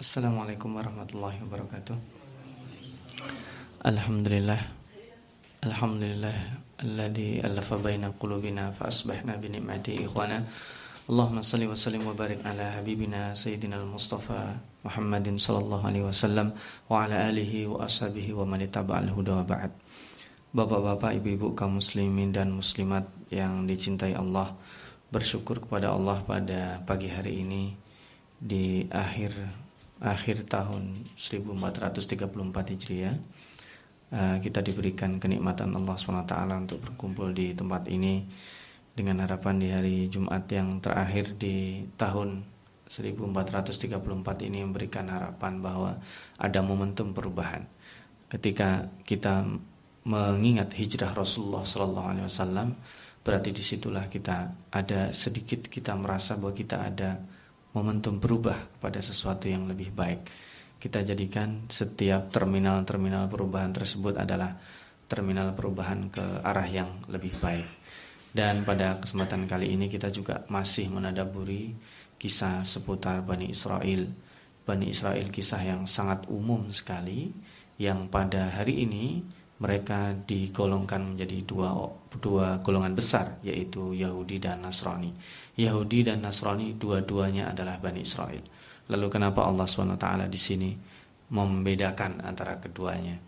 Assalamualaikum warahmatullahi wabarakatuh. Alhamdulillah. Alhamdulillah alladzi alafa baina qulubina fa asbahna bi ni'mati ikhwana. Allahumma salli wa sallim wa barik ala habibina sayyidina al-Mustafa Muhammadin sallallahu alaihi wasallam wa ala alihi wa ashabihi wa man ittaba'al huda wa ba'd. Bapak-bapak, ibu-ibu kaum muslimin dan muslimat yang dicintai Allah, bersyukur kepada Allah pada pagi hari ini di akhir akhir tahun 1434 Hijriah uh, kita diberikan kenikmatan Allah SWT untuk berkumpul di tempat ini dengan harapan di hari Jumat yang terakhir di tahun 1434 ini memberikan harapan bahwa ada momentum perubahan. Ketika kita mengingat hijrah Rasulullah SAW berarti di situlah kita ada sedikit kita merasa bahwa kita ada momentum berubah kepada sesuatu yang lebih baik. Kita jadikan setiap terminal-terminal perubahan tersebut adalah terminal perubahan ke arah yang lebih baik. Dan pada kesempatan kali ini kita juga masih menadaburi kisah seputar Bani Israel. Bani Israel kisah yang sangat umum sekali yang pada hari ini mereka digolongkan menjadi dua dua golongan besar yaitu Yahudi dan Nasrani. Yahudi dan Nasrani dua-duanya adalah Bani Israel. Lalu kenapa Allah SWT di sini membedakan antara keduanya?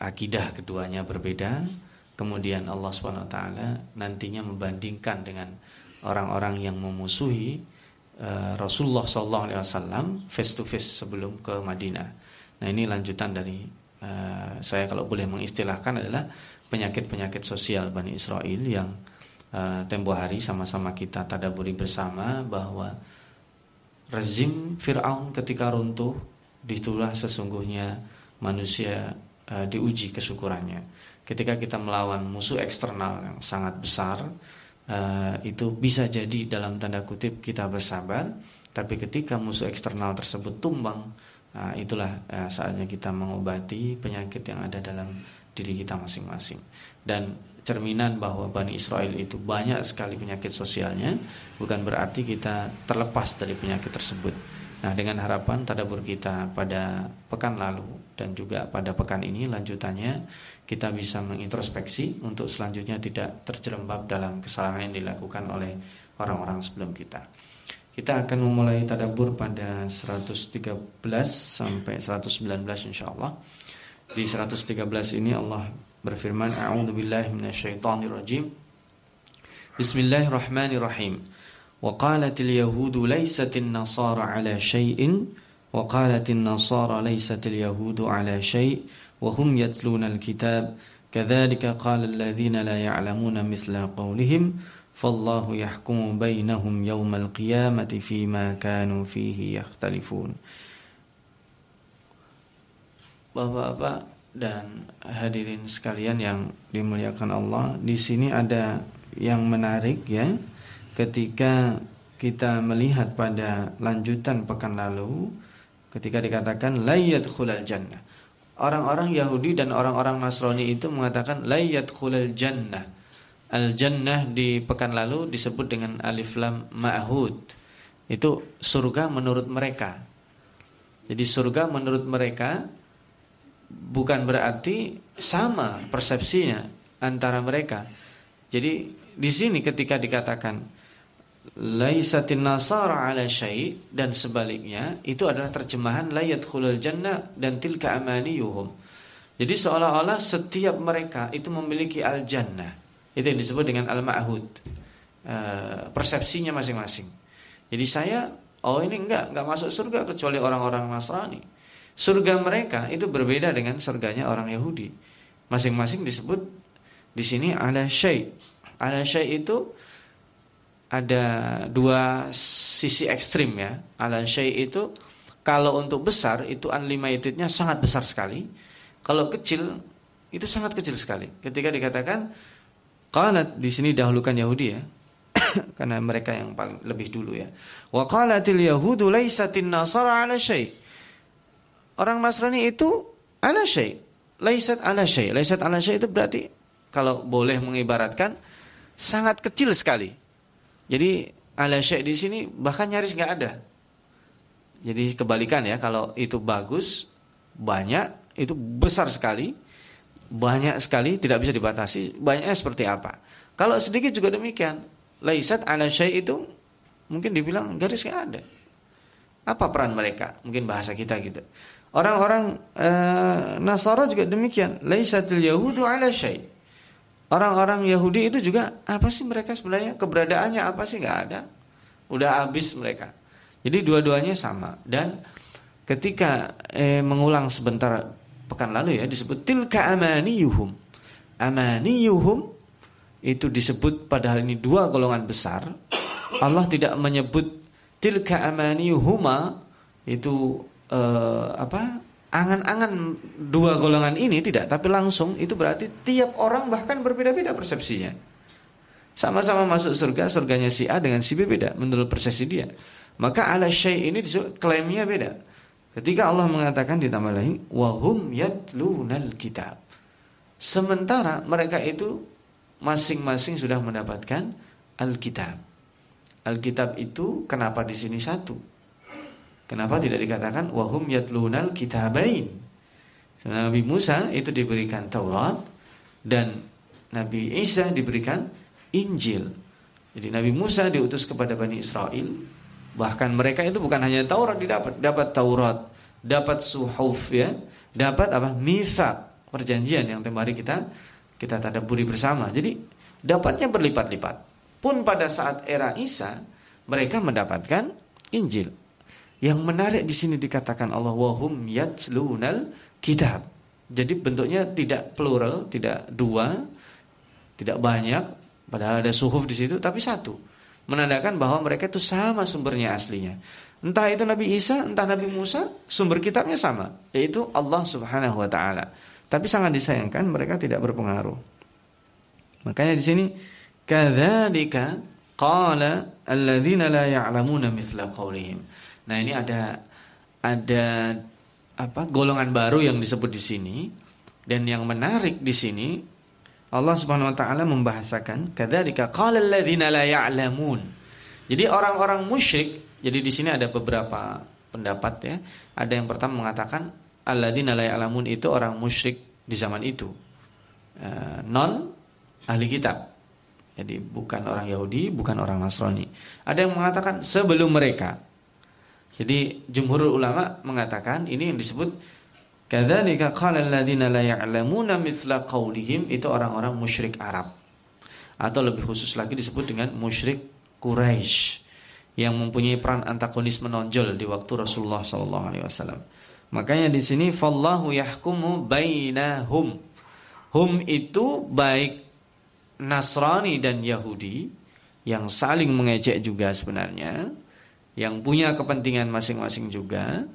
Akidah keduanya berbeda. Kemudian Allah SWT nantinya membandingkan dengan orang-orang yang memusuhi uh, Rasulullah SAW face to face sebelum ke Madinah. Nah ini lanjutan dari uh, saya kalau boleh mengistilahkan adalah penyakit-penyakit sosial Bani Israel yang uh, tempo hari sama-sama kita tadaburi bersama bahwa rezim Fir'aun ketika runtuh ditulah sesungguhnya manusia uh, diuji kesyukurannya. Ketika kita melawan musuh eksternal yang sangat besar, uh, itu bisa jadi dalam tanda kutip kita bersabar, tapi ketika musuh eksternal tersebut tumbang, uh, itulah uh, saatnya kita mengobati penyakit yang ada dalam diri kita masing-masing. Dan cerminan bahwa Bani Israel itu banyak sekali penyakit sosialnya bukan berarti kita terlepas dari penyakit tersebut. Nah, dengan harapan tadabur kita pada pekan lalu dan juga pada pekan ini lanjutannya kita bisa mengintrospeksi untuk selanjutnya tidak terjerembab dalam kesalahan yang dilakukan oleh orang-orang sebelum kita. Kita akan memulai tadabur pada 113 sampai 119 insyaallah. Di 113 ini Allah berfirman a'udzu billahi minasyaitonir rajim Bismillahirrahmanirrahim wa qalatil yahudu laysatin nasara ala syai'in wa qalatin nasara laysatil yahudu ala syai' wa hum yatluna alkitab kadzalika qala alladhina la ya'lamuna mithla qawlihim fallahu yahkumu bainahum yawmal qiyamati fima kanu fihi yakhtalifun Bapak-bapak dan hadirin sekalian yang dimuliakan Allah, di sini ada yang menarik ya. Ketika kita melihat pada lanjutan pekan lalu ketika dikatakan layat khulal jannah. Orang-orang Yahudi dan orang-orang Nasrani itu mengatakan layat khulal jannah. Al jannah di pekan lalu disebut dengan alif lam ma'hud. Itu surga menurut mereka. Jadi surga menurut mereka bukan berarti sama persepsinya antara mereka. Jadi di sini ketika dikatakan laisatin nasara ala syai dan sebaliknya itu adalah terjemahan layat khulul jannah dan tilka amaniyuhum. Jadi seolah-olah setiap mereka itu memiliki al jannah. Itu yang disebut dengan al ma'hud. Uh, persepsinya masing-masing. Jadi saya oh ini enggak enggak masuk surga kecuali orang-orang Nasrani. Surga mereka itu berbeda dengan surganya orang Yahudi. Masing-masing disebut di sini ala syai. Ala syai itu ada dua sisi ekstrim ya. Ala syai itu kalau untuk besar itu unlimitednya sangat besar sekali. Kalau kecil itu sangat kecil sekali. Ketika dikatakan kalau di sini dahulukan Yahudi ya. karena mereka yang paling lebih dulu ya. Wa qalatil yahudu laisatin nasara ala syai' orang Nasrani itu ala syai. Laisat ala syai. Laisat ala syai itu berarti kalau boleh mengibaratkan sangat kecil sekali. Jadi ala syai di sini bahkan nyaris nggak ada. Jadi kebalikan ya, kalau itu bagus, banyak, itu besar sekali, banyak sekali, tidak bisa dibatasi, banyaknya seperti apa. Kalau sedikit juga demikian, laisat ala syai itu mungkin dibilang garisnya ada. Apa peran mereka? Mungkin bahasa kita gitu. Orang-orang e, Nasara juga demikian, laisatul yahudu ala syai. Orang-orang Yahudi itu juga apa sih mereka sebenarnya keberadaannya apa sih nggak ada, udah habis mereka. Jadi dua-duanya sama dan ketika eh, mengulang sebentar pekan lalu ya disebut tilka amaniyuhum. Amaniyuhum itu disebut padahal ini dua golongan besar. Allah tidak menyebut tilka amaniyuhuma itu eh, apa? Angan-angan dua golongan ini tidak, tapi langsung itu berarti tiap orang bahkan berbeda-beda persepsinya. Sama-sama masuk surga, surganya si A dengan si B beda menurut persepsi dia. Maka ala syai ini disebut klaimnya beda. Ketika Allah mengatakan ditambah lagi wahum yatlunal kitab. Sementara mereka itu masing-masing sudah mendapatkan Alkitab. Alkitab itu kenapa di sini satu? Kenapa tidak dikatakan wahum yatlunal kitabain? Nabi Musa itu diberikan Taurat dan Nabi Isa diberikan Injil. Jadi Nabi Musa diutus kepada Bani Israel Bahkan mereka itu bukan hanya Taurat didapat, dapat Taurat, dapat suhuf ya, dapat apa? Misa, perjanjian yang tempo hari kita kita tadaburi bersama. Jadi dapatnya berlipat-lipat. Pun pada saat era Isa mereka mendapatkan Injil. Yang menarik di sini dikatakan Allah wahum yatslunal kitab. Jadi bentuknya tidak plural, tidak dua, tidak banyak, padahal ada suhuf di situ tapi satu menandakan bahwa mereka itu sama sumbernya aslinya. Entah itu Nabi Isa, entah Nabi Musa, sumber kitabnya sama, yaitu Allah Subhanahu wa taala. Tapi sangat disayangkan mereka tidak berpengaruh. Makanya di sini kadzalika qala alladzina la ya'lamuna mithla qaulihim. Nah, ini ada ada apa golongan baru yang disebut di sini dan yang menarik di sini Allah Subhanahu wa taala membahasakan kadzalika qala alladziina la ya'lamun. Jadi orang-orang musyrik, jadi di sini ada beberapa pendapat ya. Ada yang pertama mengatakan alladziina la ya'lamun itu orang musyrik di zaman itu. Uh, non ahli kitab. Jadi bukan orang Yahudi, bukan orang Nasrani. Ada yang mengatakan sebelum mereka. Jadi jumhur ulama mengatakan ini yang disebut Kadzalika qala alladziina la ya'lamuna mithla qaulihim itu orang-orang musyrik Arab. Atau lebih khusus lagi disebut dengan musyrik Quraisy yang mempunyai peran antagonis menonjol di waktu Rasulullah sallallahu alaihi wasallam. Makanya di sini fallahu yahkumu bainahum. Hum itu baik Nasrani dan Yahudi yang saling mengejek juga sebenarnya, yang punya kepentingan masing-masing juga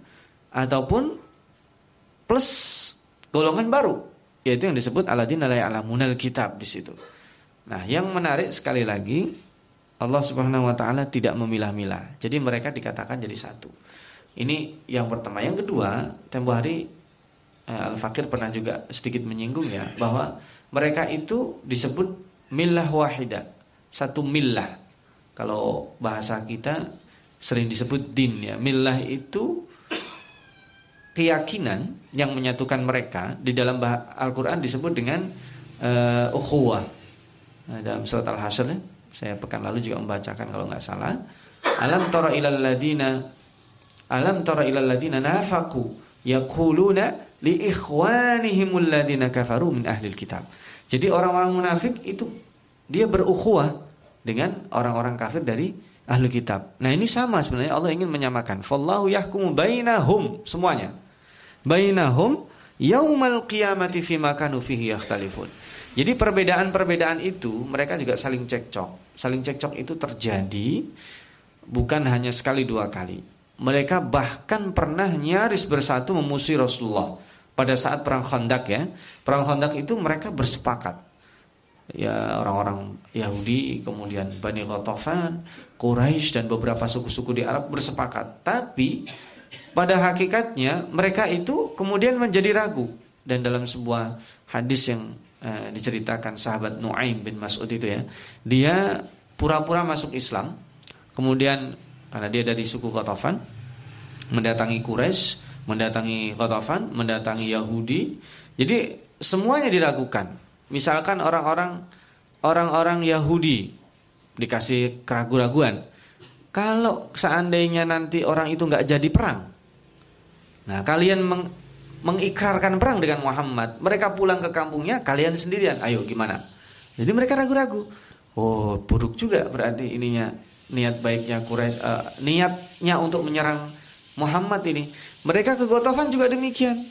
ataupun plus golongan baru yaitu yang disebut aladin alai alamunal kitab di situ. Nah, yang menarik sekali lagi Allah Subhanahu wa taala tidak memilah-milah. Jadi mereka dikatakan jadi satu. Ini yang pertama. Yang kedua, tempo hari eh, Al-Fakir pernah juga sedikit menyinggung ya bahwa mereka itu disebut millah wahida, satu millah. Kalau bahasa kita sering disebut din ya. Millah itu keyakinan yang menyatukan mereka di dalam Al-Qur'an disebut dengan uh, ukhuwah. Nah, dalam surat Al-Hasyr ya, saya pekan lalu juga membacakan kalau nggak salah. Alam tara ilal ladina Alam tara ilal ladina nafaqu yaquluna li ikhwanihimul ladina kafaru min ahlil kitab. Jadi orang-orang munafik itu dia berukhuwah dengan orang-orang kafir dari ahli kitab. Nah ini sama sebenarnya Allah ingin menyamakan. Fallahu yahkumu bainahum semuanya bainahum yaumal qiyamati fima kanu fihi yakhtalifun. Jadi perbedaan-perbedaan itu mereka juga saling cekcok. Saling cekcok itu terjadi bukan hanya sekali dua kali. Mereka bahkan pernah nyaris bersatu memusuhi Rasulullah pada saat perang Khandaq ya. Perang Khandaq itu mereka bersepakat. Ya orang-orang Yahudi, kemudian Bani Ghatafan, Quraisy dan beberapa suku-suku di Arab bersepakat. Tapi pada hakikatnya mereka itu kemudian menjadi ragu dan dalam sebuah hadis yang uh, diceritakan sahabat Nuaim bin Mas'ud itu ya dia pura-pura masuk Islam kemudian karena dia dari suku Qatafan mendatangi Quraisy, mendatangi Qatafan, mendatangi Yahudi. Jadi semuanya diragukan. Misalkan orang-orang orang-orang Yahudi dikasih keraguan-raguan. Kalau seandainya nanti orang itu nggak jadi perang, nah kalian meng, mengikrarkan perang dengan Muhammad, mereka pulang ke kampungnya, kalian sendirian, ayo gimana? Jadi mereka ragu-ragu. Oh, buruk juga berarti ininya niat baiknya Quraisy, uh, niatnya untuk menyerang Muhammad ini. Mereka ke Gotofan juga demikian.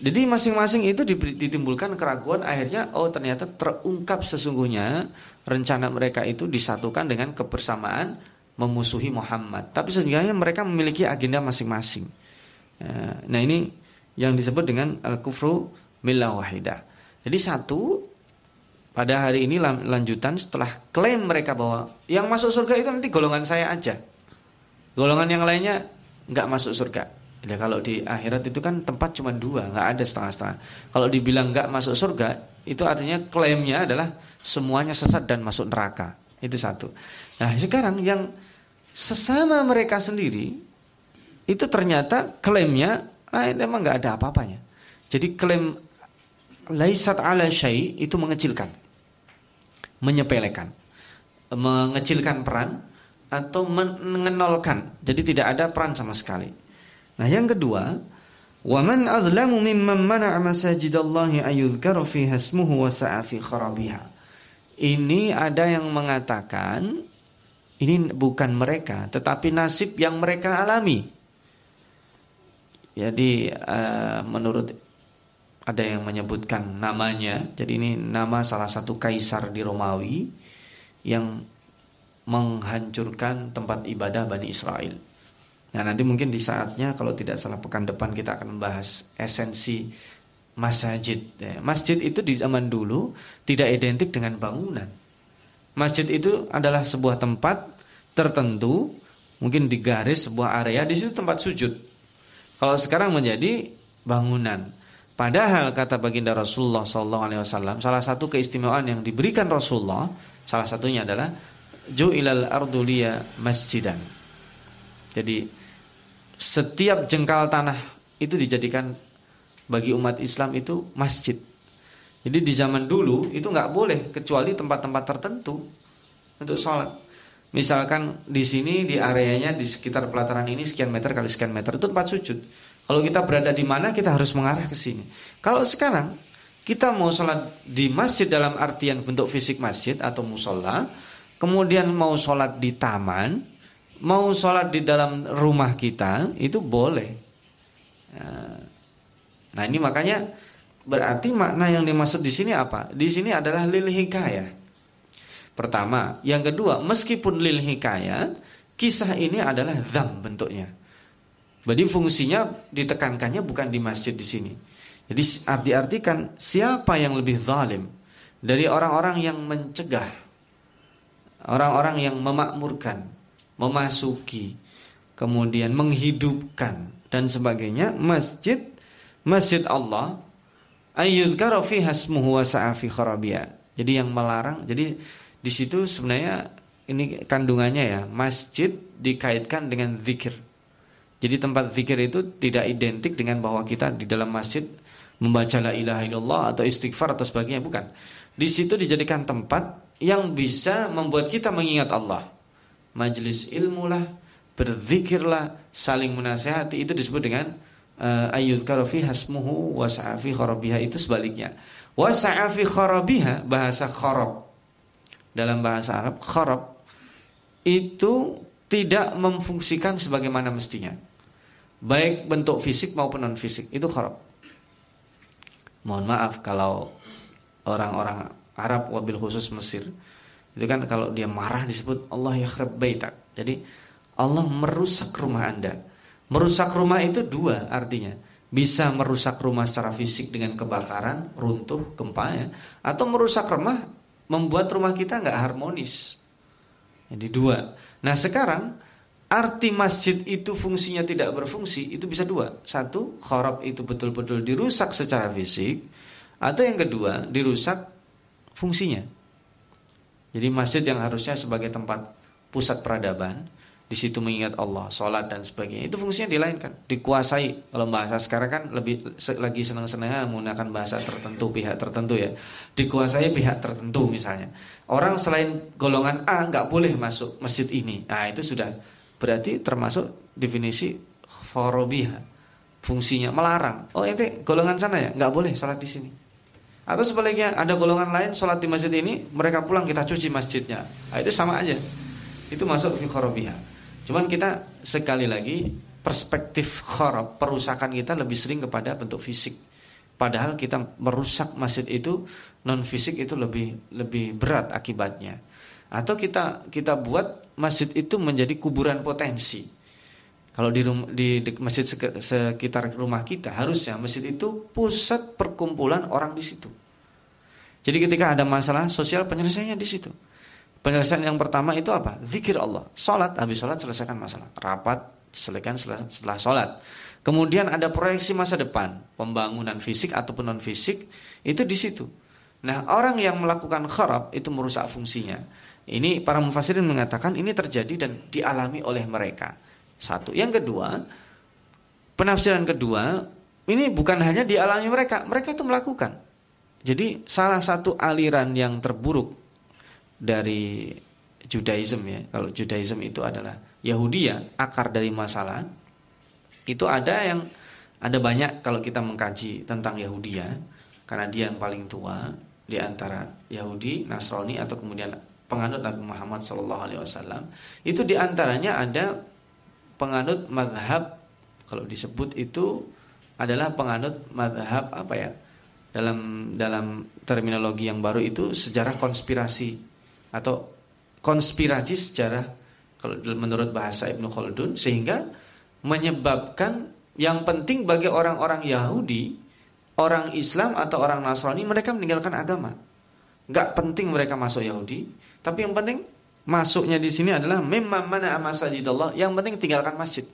Jadi masing-masing itu ditimbulkan keraguan akhirnya oh ternyata terungkap sesungguhnya rencana mereka itu disatukan dengan kebersamaan memusuhi Muhammad. Tapi sesungguhnya mereka memiliki agenda masing-masing. Ya, nah ini yang disebut dengan al-kufru millah wahidah. Jadi satu pada hari ini lanjutan setelah klaim mereka bahwa yang masuk surga itu nanti golongan saya aja. Golongan yang lainnya nggak masuk surga. Ya kalau di akhirat itu kan tempat cuma dua, nggak ada setengah-setengah. Kalau dibilang nggak masuk surga, itu artinya klaimnya adalah semuanya sesat dan masuk neraka. Itu satu. Nah sekarang yang sesama mereka sendiri itu ternyata klaimnya ah, memang nggak ada apa-apanya. Jadi klaim laisat ala syai itu mengecilkan, menyepelekan, mengecilkan peran atau mengenolkan. Jadi tidak ada peran sama sekali. Nah, yang kedua, man azlamu mimman mana'a masajidallahi ayudhkara fiha ismuhu wa sa'a fi kharabiha. Ini ada yang mengatakan ini bukan mereka, tetapi nasib yang mereka alami. Jadi uh, menurut ada yang menyebutkan namanya, jadi ini nama salah satu kaisar di Romawi yang menghancurkan tempat ibadah Bani Israel. Nah nanti mungkin di saatnya kalau tidak salah pekan depan kita akan membahas esensi masjid. Ya, masjid itu di zaman dulu tidak identik dengan bangunan. Masjid itu adalah sebuah tempat tertentu, mungkin di garis sebuah area di situ tempat sujud. Kalau sekarang menjadi bangunan. Padahal kata baginda Rasulullah SAW, salah satu keistimewaan yang diberikan Rasulullah, salah satunya adalah ju'ilal ardulia masjidan. Jadi setiap jengkal tanah itu dijadikan bagi umat Islam itu masjid. Jadi di zaman dulu itu nggak boleh kecuali tempat-tempat tertentu untuk sholat. Misalkan di sini di areanya di sekitar pelataran ini sekian meter kali sekian meter itu tempat sujud. Kalau kita berada di mana kita harus mengarah ke sini. Kalau sekarang kita mau sholat di masjid dalam artian bentuk fisik masjid atau musola, kemudian mau sholat di taman, mau sholat di dalam rumah kita, itu boleh. Ya. Nah ini makanya berarti makna yang dimaksud di sini apa? Di sini adalah lil hikayah. Pertama, yang kedua, meskipun lil hikayah, kisah ini adalah dham bentuknya. Jadi fungsinya ditekankannya bukan di masjid di sini. Jadi arti-artikan siapa yang lebih zalim dari orang-orang yang mencegah Orang-orang yang memakmurkan, memasuki, kemudian menghidupkan dan sebagainya masjid masjid Allah ayyudhkara fiha ismuhu wa sa'afi kharabiya. Jadi yang melarang, jadi di situ sebenarnya ini kandungannya ya, masjid dikaitkan dengan zikir. Jadi tempat zikir itu tidak identik dengan bahwa kita di dalam masjid membaca la ilaha illallah atau istighfar atau sebagainya, bukan. Di situ dijadikan tempat yang bisa membuat kita mengingat Allah. Majelis ilmu lah, berzikirlah, saling menasehati itu disebut dengan uh, ayyud karofi hasmuhu wa sa'afi kharabiha itu sebaliknya. Wa sa'afi kharabiha bahasa kharab. Dalam bahasa Arab kharab itu tidak memfungsikan sebagaimana mestinya. Baik bentuk fisik maupun non fisik itu kharab. Mohon maaf kalau orang-orang Arab wabil khusus Mesir itu kan kalau dia marah disebut Allah yakhrab baitak jadi Allah merusak rumah anda. Merusak rumah itu dua artinya. Bisa merusak rumah secara fisik dengan kebakaran runtuh gempa ya. Atau merusak rumah membuat rumah kita nggak harmonis. Jadi dua. Nah sekarang arti masjid itu fungsinya tidak berfungsi itu bisa dua. Satu khorab itu betul-betul dirusak secara fisik. Atau yang kedua dirusak fungsinya. Jadi masjid yang harusnya sebagai tempat pusat peradaban di situ mengingat Allah, sholat dan sebagainya. Itu fungsinya dilainkan, dikuasai. Kalau bahasa sekarang kan lebih lagi senang-senangnya menggunakan bahasa tertentu, pihak tertentu ya. Dikuasai pihak tertentu misalnya. Orang selain golongan A nggak boleh masuk masjid ini. Nah itu sudah berarti termasuk definisi forobiha. Fungsinya melarang. Oh itu golongan sana ya, nggak boleh sholat di sini. Atau sebaliknya ada golongan lain sholat di masjid ini, mereka pulang kita cuci masjidnya. Nah, itu sama aja. Itu masuk fi forobiha. Cuman kita sekali lagi perspektif khorab, perusakan kita lebih sering kepada bentuk fisik. Padahal kita merusak masjid itu non fisik itu lebih lebih berat akibatnya. Atau kita kita buat masjid itu menjadi kuburan potensi. Kalau di, rumah, di, masjid sekitar rumah kita harusnya masjid itu pusat perkumpulan orang di situ. Jadi ketika ada masalah sosial penyelesaiannya di situ. Penyelesaian yang pertama itu apa? Zikir Allah. Salat, habis salat selesaikan masalah. Rapat, selesaikan setelah salat. Kemudian ada proyeksi masa depan, pembangunan fisik ataupun non fisik itu di situ. Nah, orang yang melakukan kharab itu merusak fungsinya. Ini para mufassirin mengatakan ini terjadi dan dialami oleh mereka. Satu. Yang kedua, penafsiran kedua, ini bukan hanya dialami mereka, mereka itu melakukan. Jadi salah satu aliran yang terburuk dari Judaism ya. Kalau Judaism itu adalah Yahudi ya, akar dari masalah. Itu ada yang ada banyak kalau kita mengkaji tentang Yahudi ya, karena dia yang paling tua di antara Yahudi, Nasrani atau kemudian penganut Nabi Muhammad Shallallahu Alaihi Wasallam. Itu di antaranya ada penganut madhab kalau disebut itu adalah penganut madhab apa ya dalam dalam terminologi yang baru itu sejarah konspirasi atau konspirasi sejarah kalau menurut bahasa Ibnu Khaldun sehingga menyebabkan yang penting bagi orang-orang Yahudi, orang Islam atau orang Nasrani mereka meninggalkan agama. Gak penting mereka masuk Yahudi, tapi yang penting masuknya di sini adalah memang mana Allah. Yang penting tinggalkan masjid.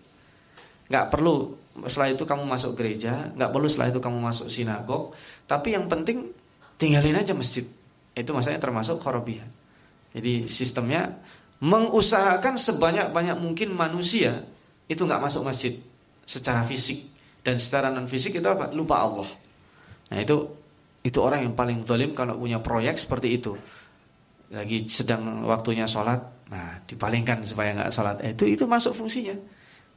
Gak perlu setelah itu kamu masuk gereja, gak perlu setelah itu kamu masuk sinagog, tapi yang penting tinggalin aja masjid. Itu maksudnya termasuk khorobiah. Jadi sistemnya mengusahakan sebanyak-banyak mungkin manusia itu nggak masuk masjid secara fisik dan secara non fisik itu apa? Lupa Allah. Nah itu itu orang yang paling zalim kalau punya proyek seperti itu. Lagi sedang waktunya sholat, nah dipalingkan supaya nggak sholat. Eh, itu itu masuk fungsinya.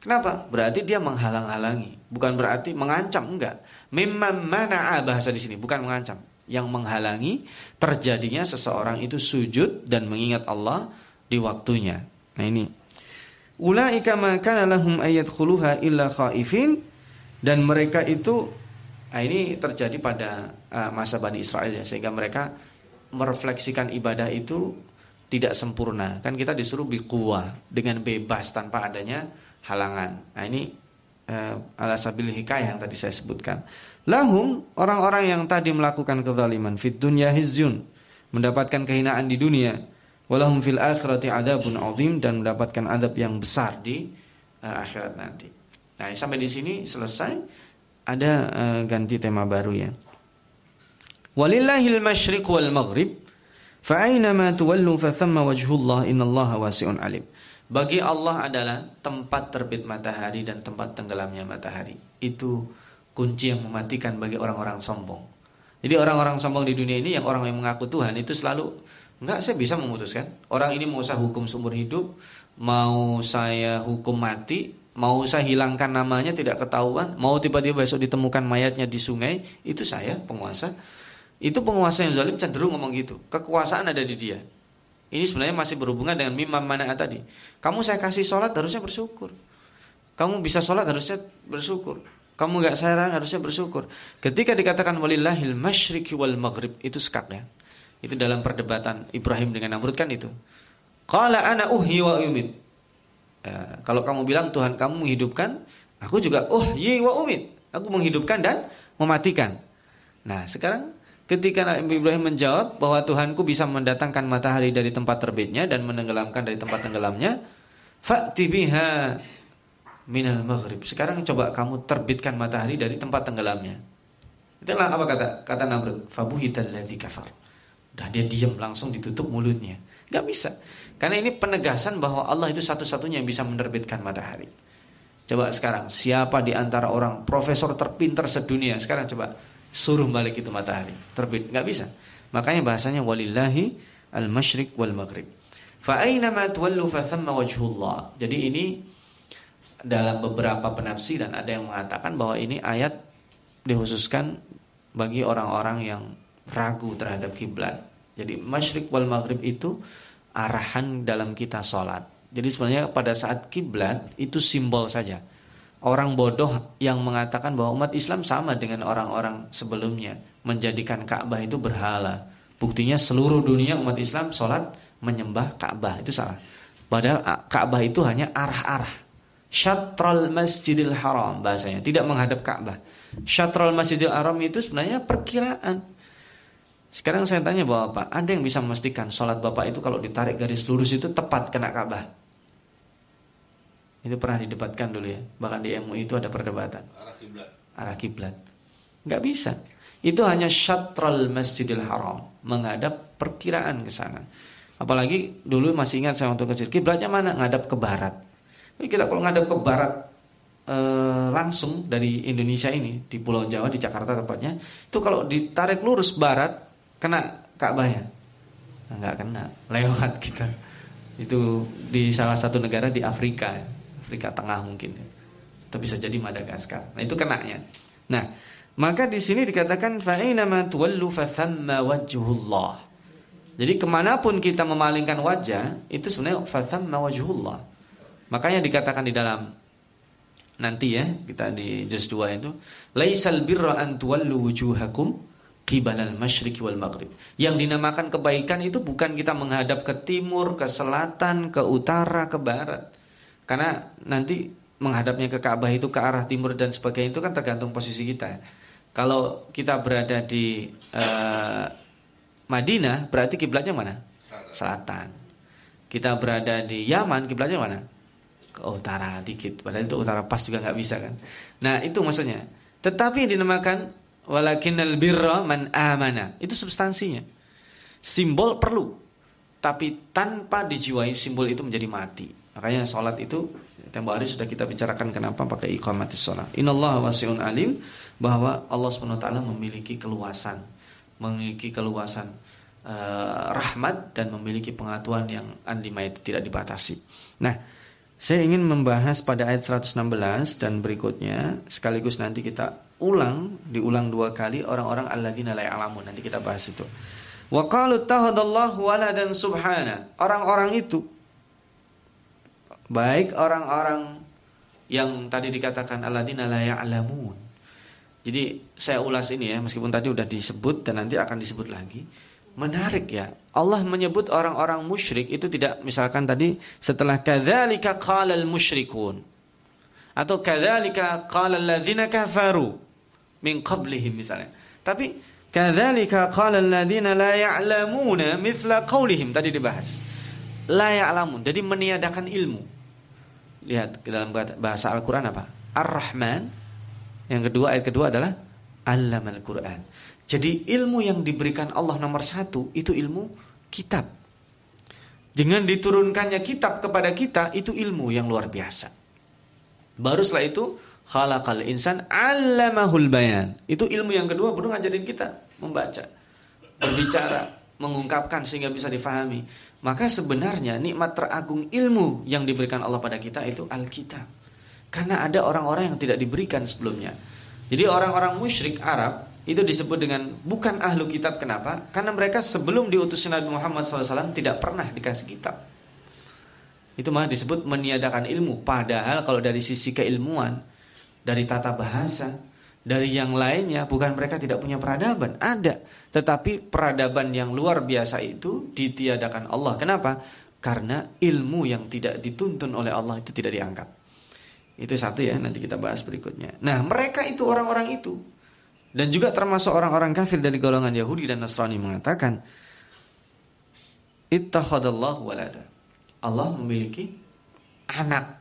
Kenapa? Berarti dia menghalang-halangi, bukan berarti mengancam enggak. Memang mana bahasa di sini, bukan mengancam yang menghalangi terjadinya seseorang itu sujud dan mengingat Allah di waktunya. Nah ini. Ulaika ma kana lahum ayat illa khaifin dan mereka itu nah ini terjadi pada uh, masa Bani Israel ya sehingga mereka merefleksikan ibadah itu tidak sempurna. Kan kita disuruh biquwa dengan bebas tanpa adanya halangan. Nah ini uh, alasabil hikayah yang tadi saya sebutkan. Lahum orang-orang yang tadi melakukan kezaliman fit dunya hizyun mendapatkan kehinaan di dunia walahum fil akhirati adabun azim dan mendapatkan adab yang besar di uh, akhirat nanti. Nah, sampai di sini selesai ada uh, ganti tema baru ya. Walillahil masyriq wal maghrib fa aina ma tuwallu fa thamma wajhullah innallaha wasi'un alim. Bagi Allah adalah tempat terbit matahari dan tempat tenggelamnya matahari. Itu kunci yang mematikan bagi orang-orang sombong. Jadi orang-orang sombong di dunia ini yang orang yang mengaku Tuhan itu selalu enggak saya bisa memutuskan. Orang ini mau saya hukum seumur hidup, mau saya hukum mati, mau saya hilangkan namanya tidak ketahuan, mau tiba-tiba besok ditemukan mayatnya di sungai, itu saya penguasa. Itu penguasa yang zalim cenderung ngomong gitu. Kekuasaan ada di dia. Ini sebenarnya masih berhubungan dengan mimam mana tadi. Kamu saya kasih sholat harusnya bersyukur. Kamu bisa sholat harusnya bersyukur. Kamu nggak saran harusnya bersyukur. Ketika dikatakan walillahil masyriqi wal maghrib itu sekak ya. Itu dalam perdebatan Ibrahim dengan Namrud kan itu. Qala ana uhyi wa umid. Ya, kalau kamu bilang Tuhan kamu menghidupkan, aku juga uhyi wa umid. Aku menghidupkan dan mematikan. Nah, sekarang ketika Nabi Ibrahim menjawab bahwa Tuhanku bisa mendatangkan matahari dari tempat terbitnya dan menenggelamkan dari tempat tenggelamnya, fa'ti biha minal maghrib. Sekarang coba kamu terbitkan matahari dari tempat tenggelamnya. Itulah apa kata kata Namrud? Fabuhital ladzi kafar. Dah dia diam langsung ditutup mulutnya. Gak bisa. Karena ini penegasan bahwa Allah itu satu-satunya yang bisa menerbitkan matahari. Coba sekarang, siapa di antara orang profesor terpintar sedunia sekarang coba suruh balik itu matahari terbit, nggak bisa. Makanya bahasanya walillahi al-masyriq wal maghrib. Fa ma tuwallu fa thamma wajhullah. Jadi ini dalam beberapa penafsiran ada yang mengatakan bahwa ini ayat dikhususkan bagi orang-orang yang ragu terhadap kiblat. Jadi masyriq wal maghrib itu arahan dalam kita sholat. Jadi sebenarnya pada saat kiblat itu simbol saja. Orang bodoh yang mengatakan bahwa umat Islam sama dengan orang-orang sebelumnya menjadikan Ka'bah itu berhala. Buktinya seluruh dunia umat Islam sholat menyembah Ka'bah itu salah. Padahal Ka'bah itu hanya arah-arah. Syatrul Masjidil Haram bahasanya, tidak menghadap Ka'bah. Syatrul Masjidil Haram itu sebenarnya perkiraan. Sekarang saya tanya Bapak, ada yang bisa memastikan sholat Bapak itu kalau ditarik garis lurus itu tepat kena Ka'bah? Itu pernah didebatkan dulu ya. Bahkan di MUI itu ada perdebatan. Arah kiblat. Arah kiblat. Enggak bisa. Itu hanya syatral Masjidil Haram, menghadap perkiraan ke sana. Apalagi dulu masih ingat saya waktu kecil, kiblatnya mana? Ngadap ke barat. Jadi kita kalau ngadap ke barat e, langsung dari Indonesia ini di Pulau Jawa di Jakarta tepatnya, itu kalau ditarik lurus barat kena Ka'bahnya? Enggak kena, lewat kita. Itu di salah satu negara di Afrika, Afrika Tengah mungkin. Itu bisa jadi Madagaskar. Nah, itu kenanya. Nah, maka di sini dikatakan fa'inama tuwallu fathamma wajhullah. Jadi ke mana pun kita memalingkan wajah itu sebenarnya fathamma wajhullah. Makanya dikatakan di dalam nanti ya kita di juz 2 itu laisal birra an tuwallu wujuhakum qibalal masyriq wal maghrib. Yang dinamakan kebaikan itu bukan kita menghadap ke timur, ke selatan, ke utara, ke barat. Karena nanti menghadapnya ke Ka'bah itu ke arah timur dan sebagainya itu kan tergantung posisi kita. Kalau kita berada di uh, Madinah, berarti kiblatnya mana? Selatan. Kita berada di Yaman, kiblatnya mana? Ke utara dikit. Padahal itu utara pas juga nggak bisa kan. Nah itu maksudnya. Tetapi yang dinamakan walakinnal birra man amana. Itu substansinya. Simbol perlu, tapi tanpa dijiwai simbol itu menjadi mati. Makanya sholat itu tempo hari sudah kita bicarakan kenapa pakai iqamatis sholat. Inallah wasiun alim bahwa Allah swt memiliki keluasan, memiliki keluasan uh, rahmat dan memiliki pengatuan yang unlimited tidak dibatasi. Nah, saya ingin membahas pada ayat 116 dan berikutnya sekaligus nanti kita ulang, diulang dua kali orang-orang alladzina la ya'lamun. Nanti kita bahas itu. Wa qalu tahadallahu waladan subhana. Orang-orang itu baik orang-orang yang tadi dikatakan alladzina la ya'lamun. Jadi saya ulas ini ya, meskipun tadi udah disebut dan nanti akan disebut lagi. Menarik ya. Allah menyebut orang-orang musyrik itu tidak misalkan tadi setelah kadzalika qalal musyrikun atau kadzalika qala alladzina kafaru min qablihim misalnya. Tapi kadzalika qala alladziina la ya'lamuna mithla qaulihim tadi dibahas. La ya'lamun. Jadi meniadakan ilmu. Lihat dalam bahasa Al-Qur'an apa? Ar-Rahman. Yang kedua ayat kedua adalah Allamal Qur'an. Jadi ilmu yang diberikan Allah nomor satu itu ilmu kitab. Dengan diturunkannya kitab kepada kita itu ilmu yang luar biasa. Baru setelah itu khalaqal insan 'allamahul bayan. Itu ilmu yang kedua baru ngajarin kita membaca, berbicara, mengungkapkan sehingga bisa difahami. Maka sebenarnya nikmat teragung ilmu yang diberikan Allah pada kita itu Alkitab. Karena ada orang-orang yang tidak diberikan sebelumnya. Jadi orang-orang musyrik Arab itu disebut dengan bukan ahlu kitab. Kenapa? Karena mereka sebelum diutus Nabi Muhammad SAW tidak pernah dikasih kitab. Itu malah disebut meniadakan ilmu. Padahal kalau dari sisi keilmuan, dari tata bahasa, dari yang lainnya, bukan mereka tidak punya peradaban, ada. Tetapi peradaban yang luar biasa itu ditiadakan Allah. Kenapa? Karena ilmu yang tidak dituntun oleh Allah itu tidak diangkat. Itu satu ya, nanti kita bahas berikutnya. Nah, mereka itu orang-orang itu. Dan juga termasuk orang-orang kafir dari golongan Yahudi dan Nasrani mengatakan, Ittakhadallahu walada. Allah memiliki anak.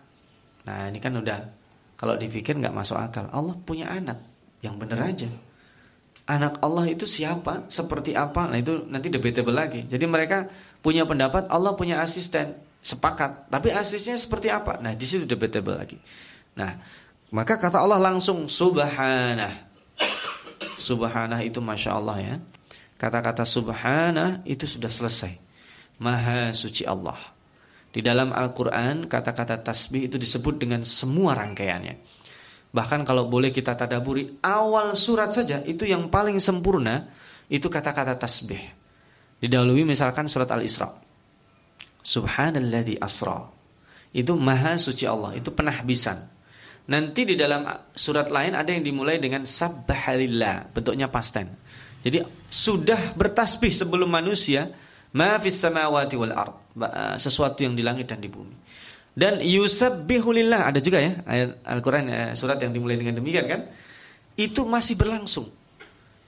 Nah, ini kan udah kalau dipikir nggak masuk akal. Allah punya anak yang benar aja. Anak Allah itu siapa? Seperti apa? Nah itu nanti debatable lagi. Jadi mereka punya pendapat Allah punya asisten, sepakat. Tapi asisnya seperti apa? Nah, di situ debatable lagi. Nah, maka kata Allah langsung subhanah. Subhanah itu masya Allah ya. Kata-kata subhanah itu sudah selesai. Maha suci Allah. Di dalam Al-Quran kata-kata tasbih itu disebut dengan semua rangkaiannya. Bahkan kalau boleh kita tadaburi awal surat saja itu yang paling sempurna itu kata-kata tasbih. Didahului misalkan surat Al-Isra. Subhanalladzi asra. Itu maha suci Allah, itu penahbisan. Nanti di dalam surat lain ada yang dimulai dengan sabbahalillah, bentuknya pasten. Jadi sudah bertasbih sebelum manusia, ma fis samawati wal ard, sesuatu yang di langit dan di bumi. Dan yusabbihulillah ada juga ya ayat Al-Qur'an eh, surat yang dimulai dengan demikian kan? Itu masih berlangsung.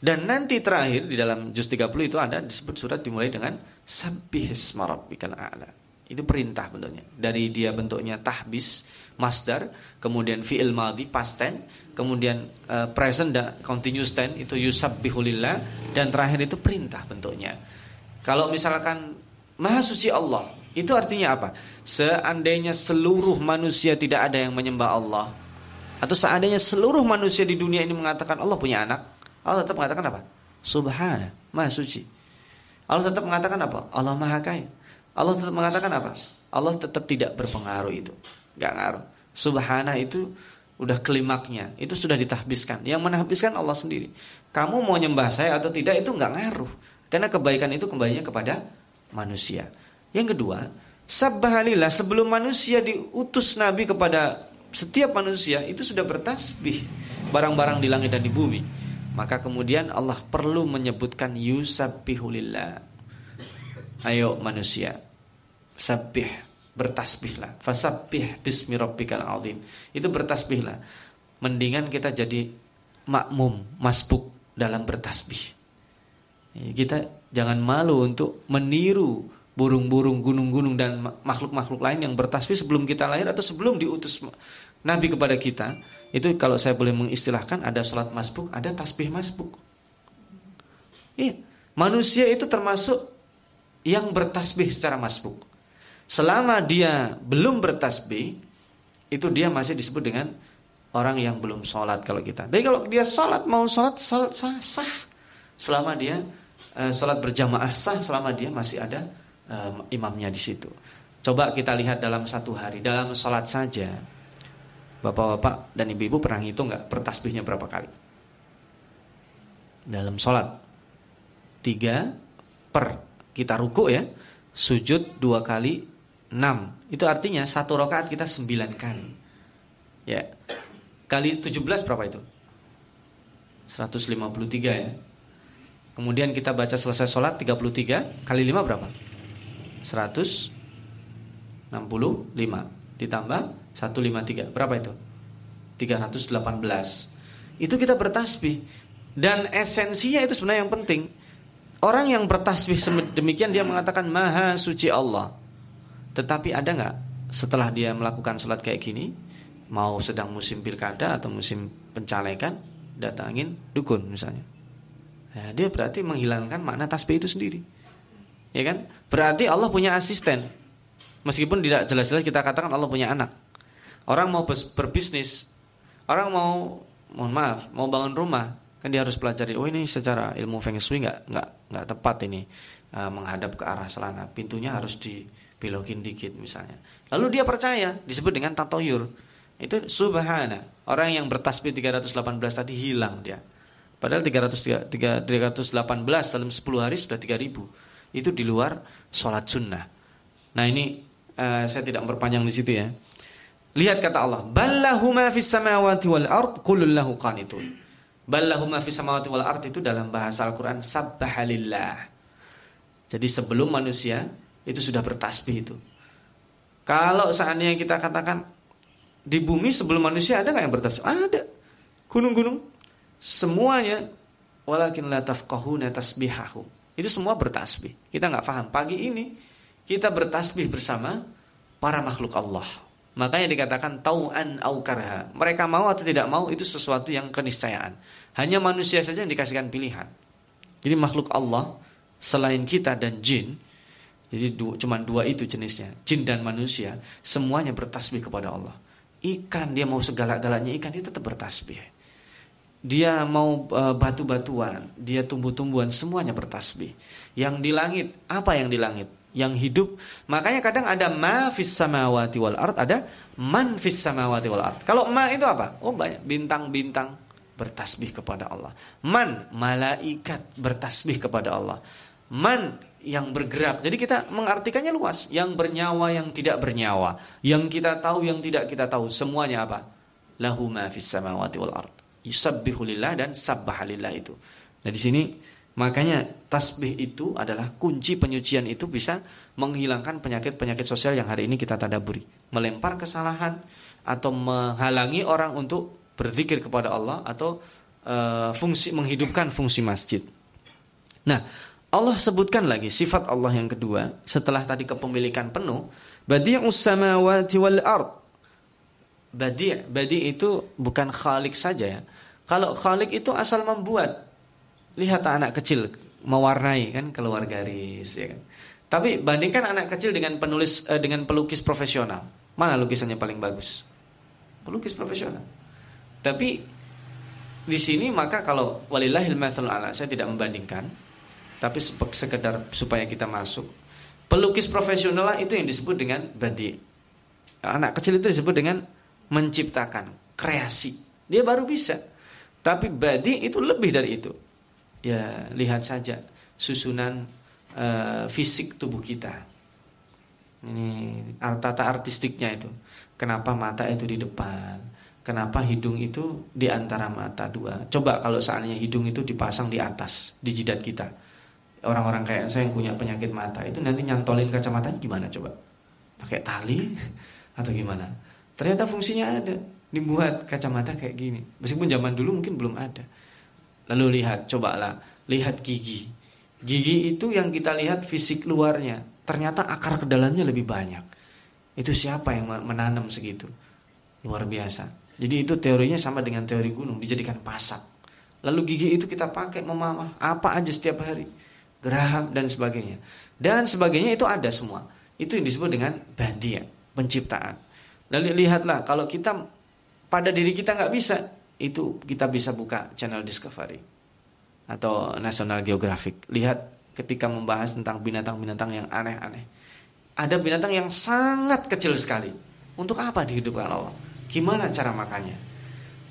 Dan nanti terakhir di dalam juz 30 itu ada disebut surat dimulai dengan sabbihisma rabbikal a'la. Itu perintah bentuknya. Dari dia bentuknya tahbis, masdar, kemudian fi'il madhi, past tense, kemudian uh, present dan continuous tense itu yusabbihulillah dan terakhir itu perintah bentuknya. Kalau misalkan maha suci Allah, itu artinya apa? Seandainya seluruh manusia tidak ada yang menyembah Allah Atau seandainya seluruh manusia di dunia ini mengatakan Allah punya anak Allah tetap mengatakan apa? Subhana, maha suci Allah tetap mengatakan apa? Allah maha kaya Allah tetap mengatakan apa? Allah tetap tidak berpengaruh itu Gak ngaruh Subhana itu udah klimaknya Itu sudah ditahbiskan Yang menahbiskan Allah sendiri Kamu mau nyembah saya atau tidak itu gak ngaruh Karena kebaikan itu kembalinya kepada manusia yang kedua, sabbahalillah sebelum manusia diutus Nabi kepada setiap manusia itu sudah bertasbih barang-barang di langit dan di bumi. Maka kemudian Allah perlu menyebutkan yusabbihulillah. Ayo manusia, sabbih, bertasbihlah. Fasabbih bismi rabbikal azim. Itu bertasbihlah. Mendingan kita jadi makmum, masbuk dalam bertasbih. Kita jangan malu untuk meniru burung-burung, gunung-gunung dan makhluk-makhluk lain yang bertasbih sebelum kita lahir atau sebelum diutus Nabi kepada kita. Itu kalau saya boleh mengistilahkan ada sholat masbuk, ada tasbih masbuk. Iya, manusia itu termasuk yang bertasbih secara masbuk. Selama dia belum bertasbih, itu dia masih disebut dengan orang yang belum sholat kalau kita. Tapi kalau dia sholat mau sholat, sholat sah, sah. Selama dia uh, sholat berjamaah sah, selama dia masih ada um, imamnya di situ. Coba kita lihat dalam satu hari, dalam sholat saja, bapak-bapak dan ibu-ibu pernah ngitung nggak bertasbihnya berapa kali? Dalam sholat tiga per kita ruku ya, sujud dua kali enam. Itu artinya satu rakaat kita sembilan kali. Ya, kali tujuh belas berapa itu? 153 ya. Kemudian kita baca selesai sholat 33 kali 5 berapa? 165 ditambah 153 berapa itu? 318 itu kita bertasbih. Dan esensinya itu sebenarnya yang penting. Orang yang bertasbih demikian dia mengatakan maha suci Allah. Tetapi ada nggak setelah dia melakukan sholat kayak gini? Mau sedang musim pilkada atau musim pencalekan datangin dukun misalnya ya, dia berarti menghilangkan makna tasbih itu sendiri Ya kan? Berarti Allah punya asisten. Meskipun tidak jelas-jelas kita katakan Allah punya anak. Orang mau berbisnis, orang mau mohon maaf, mau bangun rumah, kan dia harus pelajari. Oh ini secara ilmu feng shui nggak nggak nggak tepat ini uh, menghadap ke arah selana. Pintunya harus dibelokin dikit misalnya. Lalu dia percaya, disebut dengan tatoyur. Itu subhana. Orang yang bertasbih 318 tadi hilang dia. Padahal 300, 318 dalam 10 hari sudah 3000 itu di luar sholat sunnah. Nah ini uh, saya tidak memperpanjang di situ ya. Lihat kata Allah, ballahu ma fis samawati wal ard kullun lahu qanitun. Ballahu ma fis samawati wal ard itu dalam bahasa Al-Qur'an sabbahalillah. Jadi sebelum manusia itu sudah bertasbih itu. Kalau seandainya kita katakan di bumi sebelum manusia ada nggak yang bertasbih? Ada. Gunung-gunung semuanya walakin la tafqahuna tasbihahum itu semua bertasbih. Kita nggak paham. Pagi ini kita bertasbih bersama para makhluk Allah. Makanya dikatakan tau'an au karha. Mereka mau atau tidak mau itu sesuatu yang keniscayaan. Hanya manusia saja yang dikasihkan pilihan. Jadi makhluk Allah selain kita dan jin Jadi dua, cuma dua itu jenisnya, jin dan manusia, semuanya bertasbih kepada Allah. Ikan dia mau segala-galanya ikan dia tetap bertasbih. Dia mau uh, batu-batuan, dia tumbuh-tumbuhan semuanya bertasbih. Yang di langit, apa yang di langit? Yang hidup. Makanya kadang ada ma fis samawati wal ard, ada man fis samawati wal ard. Kalau ma itu apa? Oh banyak bintang-bintang bertasbih kepada Allah. Man malaikat bertasbih kepada Allah. Man yang bergerak. Jadi kita mengartikannya luas. Yang bernyawa, yang tidak bernyawa. Yang kita tahu, yang tidak kita tahu. Semuanya apa? Lahu ma fis samawati wal ard. Yusabbihu lillah dan sabbah lillah itu. Nah di sini makanya tasbih itu adalah kunci penyucian itu bisa menghilangkan penyakit-penyakit sosial yang hari ini kita tadaburi. Melempar kesalahan atau menghalangi orang untuk berzikir kepada Allah atau uh, fungsi menghidupkan fungsi masjid. Nah, Allah sebutkan lagi sifat Allah yang kedua setelah tadi kepemilikan penuh, badi'us samawati wal ard. Badi' badi' itu bukan khalik saja ya. Kalau khalik itu asal membuat. Lihat anak kecil mewarnai kan keluar garis ya kan. Tapi bandingkan anak kecil dengan penulis eh, dengan pelukis profesional. Mana lukisannya paling bagus? Pelukis profesional. Tapi di sini maka kalau walillahil mathalul ala saya tidak membandingkan tapi sekedar supaya kita masuk. Pelukis profesional itu yang disebut dengan badi. Anak kecil itu disebut dengan menciptakan, kreasi. Dia baru bisa. Tapi badi itu lebih dari itu. Ya, lihat saja susunan uh, fisik tubuh kita. Ini tata artistiknya itu. Kenapa mata itu di depan? Kenapa hidung itu di antara mata dua? Coba kalau seandainya hidung itu dipasang di atas, di jidat kita orang-orang kayak saya yang punya penyakit mata itu nanti nyantolin kacamata gimana coba? Pakai tali atau gimana? Ternyata fungsinya ada. Dibuat kacamata kayak gini. Meskipun zaman dulu mungkin belum ada. Lalu lihat, cobalah lihat gigi. Gigi itu yang kita lihat fisik luarnya, ternyata akar ke dalamnya lebih banyak. Itu siapa yang menanam segitu? Luar biasa. Jadi itu teorinya sama dengan teori gunung, dijadikan pasak. Lalu gigi itu kita pakai memamah apa aja setiap hari geraham dan sebagainya. Dan sebagainya itu ada semua. Itu yang disebut dengan badia, penciptaan. Lalu lihatlah kalau kita pada diri kita nggak bisa, itu kita bisa buka channel Discovery atau National Geographic. Lihat ketika membahas tentang binatang-binatang yang aneh-aneh. Ada binatang yang sangat kecil sekali. Untuk apa dihidupkan Allah? Gimana cara makannya?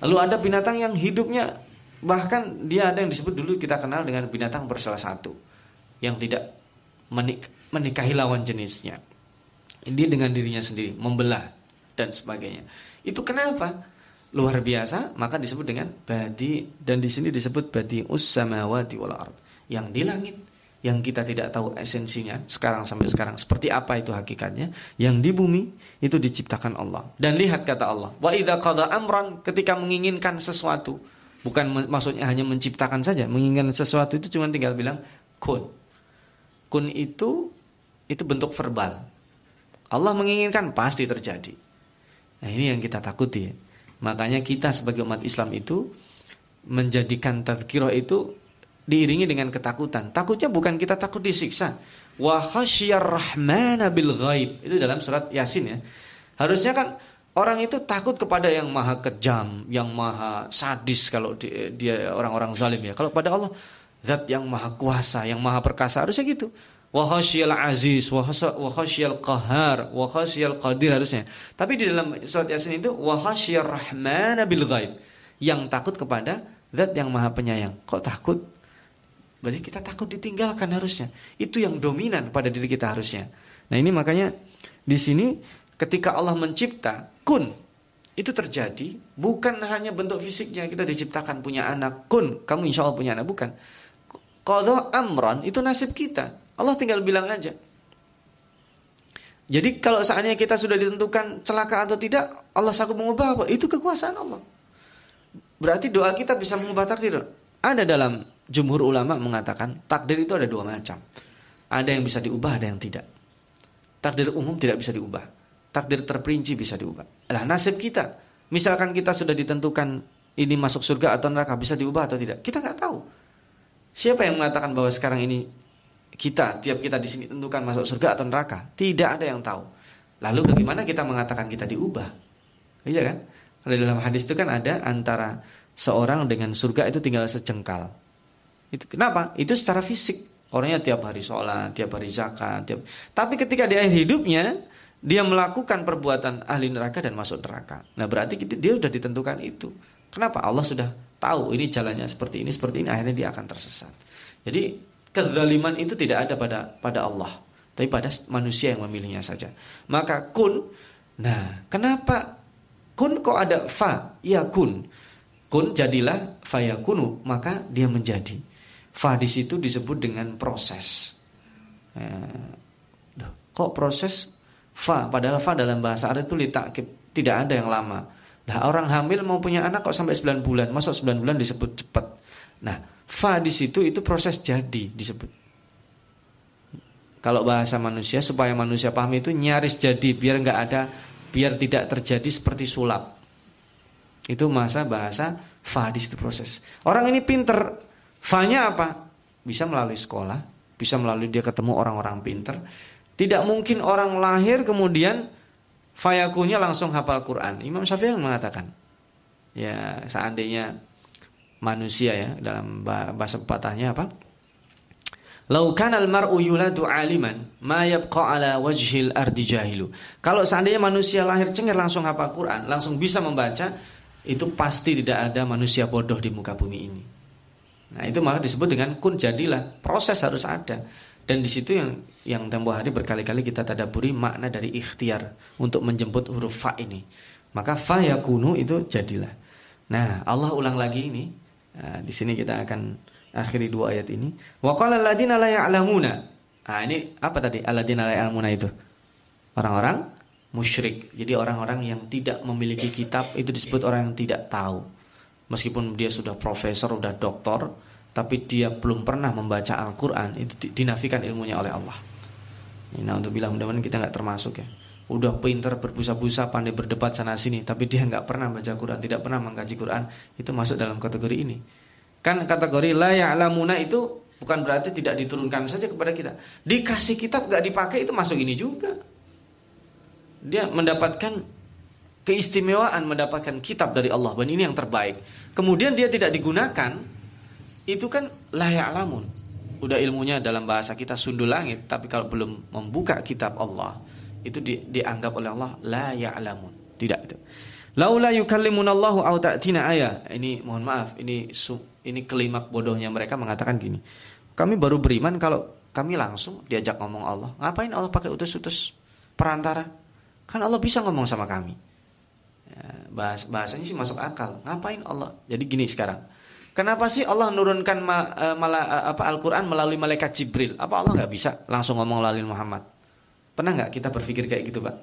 Lalu ada binatang yang hidupnya bahkan dia ada yang disebut dulu kita kenal dengan binatang bersalah satu yang tidak menik menikahi lawan jenisnya. Dia dengan dirinya sendiri membelah dan sebagainya. Itu kenapa? Luar biasa, maka disebut dengan badi dan di sini disebut badi ussamawati wal ard. Yang di langit yang kita tidak tahu esensinya sekarang sampai sekarang seperti apa itu hakikatnya yang di bumi itu diciptakan Allah dan lihat kata Allah wa idza qada amran ketika menginginkan sesuatu bukan maksudnya hanya menciptakan saja menginginkan sesuatu itu cuma tinggal bilang kun kun itu itu bentuk verbal. Allah menginginkan pasti terjadi. Nah, ini yang kita takuti. Makanya kita sebagai umat Islam itu menjadikan tazkirah itu diiringi dengan ketakutan. Takutnya bukan kita takut disiksa. Wa khasyar rahmana bil ghaib. Itu dalam surat Yasin ya. Harusnya kan orang itu takut kepada yang maha kejam, yang maha sadis kalau dia orang-orang zalim ya. Kalau pada Allah Zat yang maha kuasa, yang maha perkasa harusnya gitu. Wa khasyal aziz, wa khasyal qahar, wa khasyal qadir harusnya. Tapi di dalam surat Yasin itu wa khasyar rahmana bil ghaib. Yang takut kepada zat yang maha penyayang. Kok takut? Berarti kita takut ditinggalkan harusnya. Itu yang dominan pada diri kita harusnya. Nah ini makanya di sini ketika Allah mencipta kun itu terjadi bukan hanya bentuk fisiknya kita diciptakan punya anak kun kamu insya Allah punya anak bukan Qadha amran itu nasib kita. Allah tinggal bilang aja. Jadi kalau seandainya kita sudah ditentukan celaka atau tidak, Allah sanggup mengubah apa? Itu kekuasaan Allah. Berarti doa kita bisa mengubah takdir. Ada dalam jumhur ulama mengatakan takdir itu ada dua macam. Ada yang bisa diubah, ada yang tidak. Takdir umum tidak bisa diubah. Takdir terperinci bisa diubah. Nah, nasib kita. Misalkan kita sudah ditentukan ini masuk surga atau neraka bisa diubah atau tidak. Kita nggak tahu. Siapa yang mengatakan bahwa sekarang ini kita, tiap kita di sini tentukan masuk surga atau neraka. Tidak ada yang tahu. Lalu bagaimana kita mengatakan kita diubah? Iya kan? Kalau dalam hadis itu kan ada antara seorang dengan surga itu tinggal sejengkal. Itu kenapa? Itu secara fisik. Orangnya tiap hari sholat, tiap hari zakat, tiap. Tapi ketika di akhir hidupnya dia melakukan perbuatan ahli neraka dan masuk neraka. Nah berarti dia sudah ditentukan itu. Kenapa? Allah sudah tahu ini jalannya seperti ini, seperti ini. Akhirnya dia akan tersesat. Jadi kezaliman itu tidak ada pada pada Allah, tapi pada manusia yang memilihnya saja. Maka kun. Nah, kenapa kun kok ada fa? Ya kun. Kun jadilah fayakunu, maka dia menjadi. Fa di situ disebut dengan proses. Eh, kok proses fa? Padahal fa dalam bahasa Arab itu litakib, tidak ada yang lama. Nah orang hamil mau punya anak kok sampai 9 bulan, masuk 9 bulan disebut cepat. Nah fa di situ itu proses jadi disebut. Kalau bahasa manusia supaya manusia paham itu nyaris jadi biar nggak ada biar tidak terjadi seperti sulap. Itu masa bahasa fa di situ proses. Orang ini pinter, Fa-nya apa? Bisa melalui sekolah, bisa melalui dia ketemu orang-orang pinter. Tidak mungkin orang lahir kemudian fayakunya langsung hafal Quran. Imam Syafi'i mengatakan, ya seandainya manusia ya dalam bahasa pepatahnya apa? Laukan al-mar'u yuladu aliman ma yabqa ala wajhil ardi jahilu. Kalau seandainya manusia lahir cengir langsung hafal Quran, langsung bisa membaca, itu pasti tidak ada manusia bodoh di muka bumi ini. Nah itu maka disebut dengan kun jadilah proses harus ada dan di situ yang yang tempo hari berkali-kali kita tadaburi makna dari ikhtiar untuk menjemput huruf fa ini maka fa yakunu itu jadilah nah Allah ulang lagi ini nah, di sini kita akan akhiri dua ayat ini. Wa qala alladziina la ya'lamuna. Nah ini apa tadi? Alladziina la ya'lamuna itu? Orang-orang musyrik. Jadi orang-orang yang tidak memiliki kitab itu disebut orang yang tidak tahu. Meskipun dia sudah profesor, sudah doktor, tapi dia belum pernah membaca Al-Quran, itu dinafikan ilmunya oleh Allah. Nah untuk bilang mudah-mudahan kita nggak termasuk ya. Udah pinter berbusa-busa, pandai berdebat sana sini, tapi dia nggak pernah baca Quran, tidak pernah mengkaji Quran, itu masuk dalam kategori ini. Kan kategori la ya'lamuna itu bukan berarti tidak diturunkan saja kepada kita. Dikasih kitab nggak dipakai itu masuk ini juga. Dia mendapatkan keistimewaan mendapatkan kitab dari Allah dan ini yang terbaik. Kemudian dia tidak digunakan, itu kan layak lamun. Udah ilmunya dalam bahasa kita sundul langit, tapi kalau belum membuka kitab Allah, itu di, dianggap oleh Allah la ya'lamun. Tidak itu. Laula yukallimunallahu au ta'tina ayah. Ini mohon maaf, ini ini kelimak bodohnya mereka mengatakan gini. Kami baru beriman kalau kami langsung diajak ngomong Allah. Ngapain Allah pakai utus-utus perantara? Kan Allah bisa ngomong sama kami. Ya, bahas bahasanya sih masuk akal. Ngapain Allah? Jadi gini sekarang. Kenapa sih Allah nurunkan ma, mala, uh, apa Al-Qur'an melalui malaikat Jibril? Apa Allah nggak bisa langsung ngomong melalui Muhammad? Pernah nggak kita berpikir kayak gitu, Pak?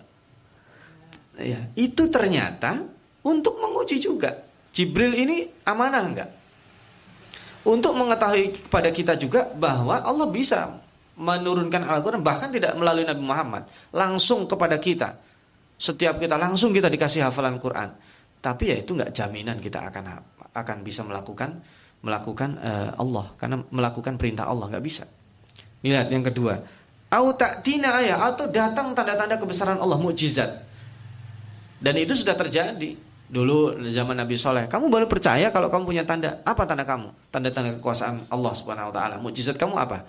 Ya, itu ternyata untuk menguji juga. Jibril ini amanah enggak? Untuk mengetahui kepada kita juga bahwa Allah bisa menurunkan Al-Quran bahkan tidak melalui Nabi Muhammad langsung kepada kita setiap kita langsung kita dikasih hafalan Quran. Tapi ya itu nggak jaminan kita akan akan bisa melakukan melakukan uh, Allah karena melakukan perintah Allah nggak bisa. Lihat yang kedua, au ta'tina ayat atau datang tanda-tanda kebesaran Allah mukjizat. Dan itu sudah terjadi. Dulu zaman Nabi Soleh, kamu baru percaya kalau kamu punya tanda. Apa tanda kamu? Tanda-tanda kekuasaan Allah Subhanahu Wa Taala. Mukjizat kamu apa?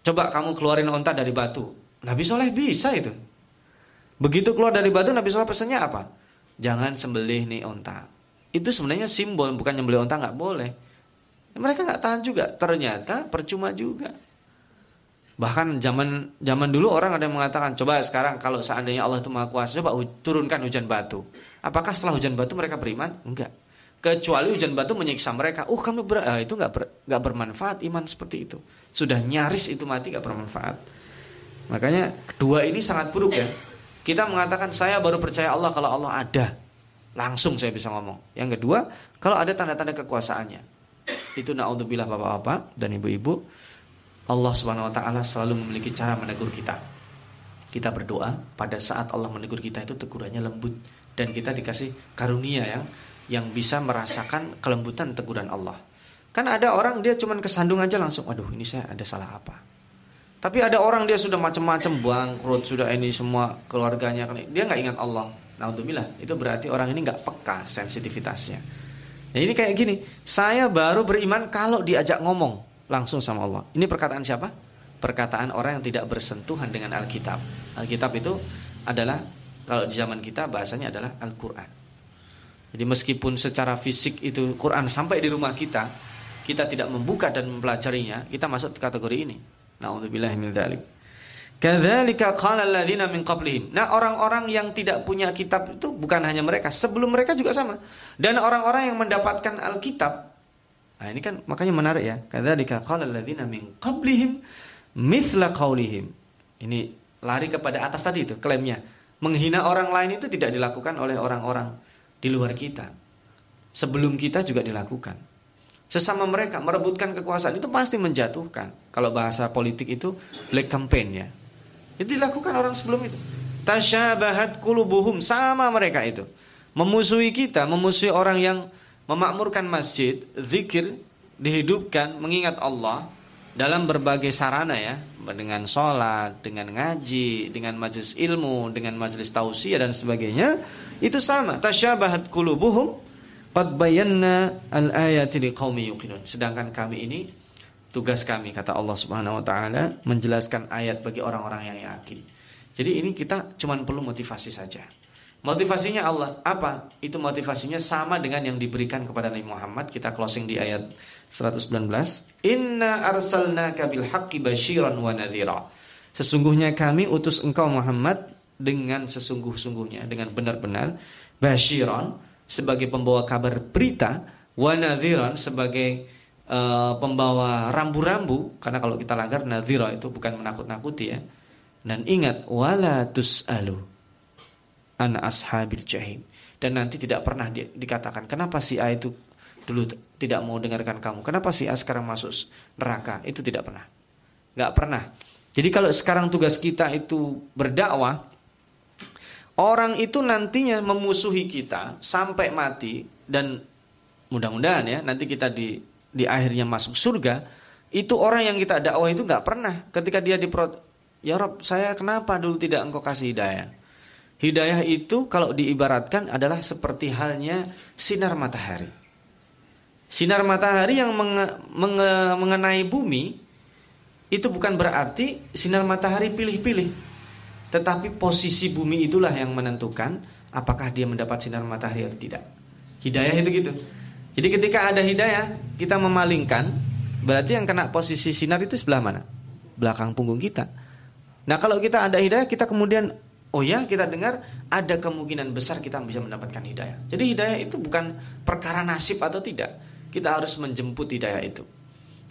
Coba kamu keluarin onta dari batu. Nabi Soleh bisa itu. Begitu keluar dari batu Nabi SAW pesannya apa? Jangan sembelih nih onta. Itu sebenarnya simbol, bukan nyembelih onta nggak boleh. Mereka nggak tahan juga. Ternyata percuma juga. Bahkan zaman zaman dulu orang ada yang mengatakan, coba sekarang kalau seandainya Allah itu maha kuasa, coba turunkan hujan batu. Apakah setelah hujan batu mereka beriman? Enggak. Kecuali hujan batu menyiksa mereka. Oh kami ber, eh, itu nggak ber, nggak bermanfaat iman seperti itu. Sudah nyaris itu mati nggak bermanfaat. Makanya kedua ini sangat buruk ya. Kita mengatakan saya baru percaya Allah kalau Allah ada. Langsung saya bisa ngomong. Yang kedua, kalau ada tanda-tanda kekuasaannya. Itu naudzubillah Bapak-bapak dan Ibu-ibu, Allah Subhanahu wa taala selalu memiliki cara menegur kita. Kita berdoa pada saat Allah menegur kita itu tegurannya lembut dan kita dikasih karunia ya yang bisa merasakan kelembutan teguran Allah. Kan ada orang dia cuman kesandung aja langsung, aduh ini saya ada salah apa. Tapi ada orang dia sudah macam-macam bangkrut, sudah ini semua keluarganya dia nggak ingat Allah. Naudzubillah, itu berarti orang ini nggak peka sensitivitasnya. Nah ini kayak gini, saya baru beriman kalau diajak ngomong langsung sama Allah. Ini perkataan siapa? Perkataan orang yang tidak bersentuhan dengan Alkitab. Alkitab itu adalah kalau di zaman kita bahasanya adalah Al-Quran. Jadi meskipun secara fisik itu Quran sampai di rumah kita, kita tidak membuka dan mempelajarinya, kita masuk kategori ini. Nauzubillahi min qala min qablihim. Nah, orang-orang yang tidak punya kitab itu bukan hanya mereka, sebelum mereka juga sama. Dan orang-orang yang mendapatkan Alkitab. Nah, ini kan makanya menarik ya. Kadzalika qala alladziina min qablihim mithla qaulihim. Ini lari kepada atas tadi itu klaimnya. Menghina orang lain itu tidak dilakukan oleh orang-orang di luar kita. Sebelum kita juga dilakukan. Sesama mereka merebutkan kekuasaan itu pasti menjatuhkan. Kalau bahasa politik itu black campaign ya. Itu dilakukan orang sebelum itu. Tasyabahat kulubuhum sama mereka itu. Memusuhi kita, memusuhi orang yang memakmurkan masjid, zikir, dihidupkan, mengingat Allah dalam berbagai sarana ya, dengan sholat, dengan ngaji, dengan majelis ilmu, dengan majelis tausiah dan sebagainya, itu sama. Tasyabahat kulubuhum qad bayanna al-ayati liqaumi yuqinun. Sedangkan kami ini tugas kami kata Allah Subhanahu wa taala menjelaskan ayat bagi orang-orang yang yakin. Jadi ini kita cuma perlu motivasi saja. Motivasinya Allah apa? Itu motivasinya sama dengan yang diberikan kepada Nabi Muhammad. Kita closing di ayat 119. Inna arsalnaka bil haqqi basyiran wa nadhira. Sesungguhnya kami utus engkau Muhammad dengan sesungguh-sungguhnya, dengan benar-benar basyiran sebagai pembawa kabar berita, wa nadhiran sebagai uh, pembawa rambu-rambu karena kalau kita langgar nadhira itu bukan menakut-nakuti ya. Dan ingat wala tusalu an ashabil jahim. Dan nanti tidak pernah di, dikatakan kenapa si A itu dulu tidak mau dengarkan kamu. Kenapa si A sekarang masuk neraka? Itu tidak pernah. Gak pernah. Jadi kalau sekarang tugas kita itu berdakwah, orang itu nantinya memusuhi kita sampai mati dan mudah-mudahan ya nanti kita di di akhirnya masuk surga, itu orang yang kita dakwah itu nggak pernah ketika dia diprot ya Rob saya kenapa dulu tidak engkau kasih hidayah hidayah itu kalau diibaratkan adalah seperti halnya sinar matahari sinar matahari yang menge, menge, mengenai bumi itu bukan berarti sinar matahari pilih-pilih tetapi posisi bumi itulah yang menentukan apakah dia mendapat sinar matahari atau tidak hidayah itu gitu jadi ketika ada hidayah, kita memalingkan, berarti yang kena posisi sinar itu sebelah mana? Belakang punggung kita. Nah kalau kita ada hidayah, kita kemudian, oh ya kita dengar, ada kemungkinan besar kita bisa mendapatkan hidayah. Jadi hidayah itu bukan perkara nasib atau tidak. Kita harus menjemput hidayah itu.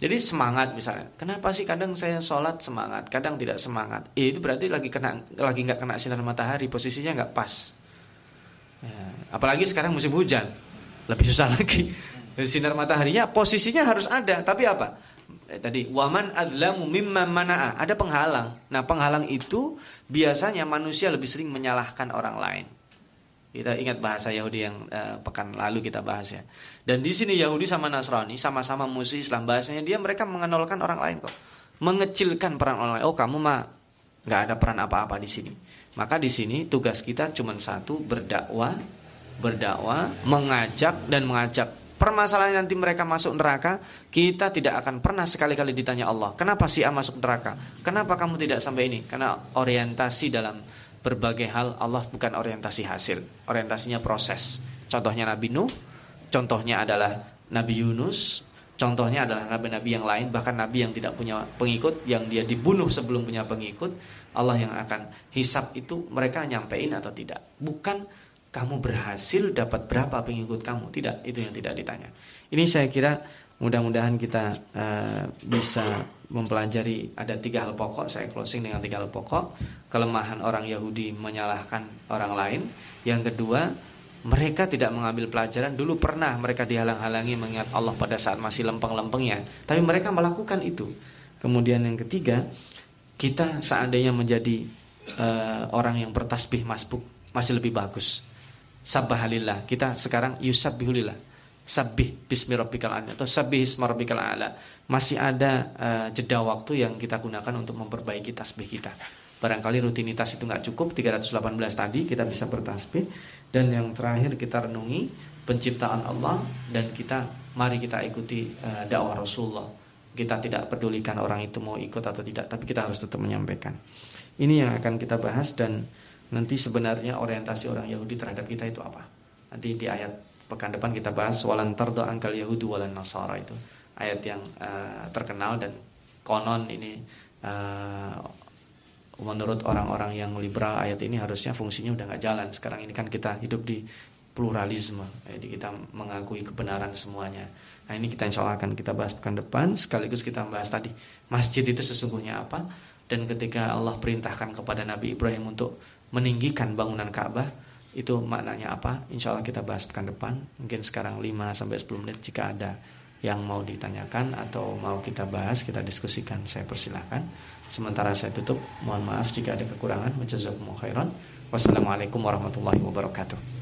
Jadi semangat misalnya. Kenapa sih kadang saya sholat semangat, kadang tidak semangat? Eh, itu berarti lagi kena, lagi nggak kena sinar matahari, posisinya nggak pas. Ya, apalagi sekarang musim hujan lebih susah lagi. Sinar mataharinya posisinya harus ada, tapi apa? Eh, tadi waman adlamu mimma mana'a, ada penghalang. Nah, penghalang itu biasanya manusia lebih sering menyalahkan orang lain. Kita ingat bahasa Yahudi yang uh, pekan lalu kita bahas ya. Dan di sini Yahudi sama Nasrani sama-sama musuh Islam. Bahasanya dia mereka mengenalkan orang lain kok. Mengecilkan peran orang lain. Oh, kamu mah nggak ada peran apa-apa di sini. Maka di sini tugas kita cuma satu berdakwah berdakwah, mengajak dan mengajak. Permasalahan nanti mereka masuk neraka, kita tidak akan pernah sekali-kali ditanya Allah, kenapa si A masuk neraka? Kenapa kamu tidak sampai ini? Karena orientasi dalam berbagai hal Allah bukan orientasi hasil, orientasinya proses. Contohnya Nabi Nuh, contohnya adalah Nabi Yunus, contohnya adalah nabi-nabi yang lain, bahkan nabi yang tidak punya pengikut, yang dia dibunuh sebelum punya pengikut, Allah yang akan hisap itu mereka nyampein atau tidak. Bukan kamu berhasil dapat berapa pengikut kamu? Tidak itu yang tidak ditanya. Ini saya kira mudah-mudahan kita uh, bisa mempelajari ada tiga hal pokok. Saya closing dengan tiga hal pokok. Kelemahan orang Yahudi menyalahkan orang lain. Yang kedua mereka tidak mengambil pelajaran. Dulu pernah mereka dihalang-halangi mengingat Allah pada saat masih lempeng-lempengnya. Tapi mereka melakukan itu. Kemudian yang ketiga kita seandainya menjadi uh, orang yang bertasbih masbuk masih lebih bagus Sabbahalillah. Kita sekarang yusabbihulillah. sabih bismi rabbikal a'la atau sabih isma rabbikal a'la. Masih ada uh, jeda waktu yang kita gunakan untuk memperbaiki tasbih kita. Barangkali rutinitas itu nggak cukup 318 tadi kita bisa bertasbih dan yang terakhir kita renungi penciptaan Allah dan kita mari kita ikuti uh, dakwah Rasulullah. Kita tidak pedulikan orang itu mau ikut atau tidak, tapi kita harus tetap menyampaikan. Ini yang akan kita bahas dan nanti sebenarnya orientasi orang Yahudi terhadap kita itu apa? Nanti di ayat pekan depan kita bahas walan tardo angkal Yahudu walan Nasara itu ayat yang uh, terkenal dan konon ini uh, menurut orang-orang yang liberal ayat ini harusnya fungsinya udah nggak jalan. Sekarang ini kan kita hidup di pluralisme jadi kita mengakui kebenaran semuanya. Nah ini kita insya Allah akan kita bahas pekan depan. Sekaligus kita bahas tadi masjid itu sesungguhnya apa? Dan ketika Allah perintahkan kepada Nabi Ibrahim untuk meninggikan bangunan Ka'bah itu maknanya apa? Insya Allah kita bahas pekan depan. Mungkin sekarang 5 sampai 10 menit jika ada yang mau ditanyakan atau mau kita bahas, kita diskusikan, saya persilahkan. Sementara saya tutup, mohon maaf jika ada kekurangan. Wassalamualaikum warahmatullahi wabarakatuh.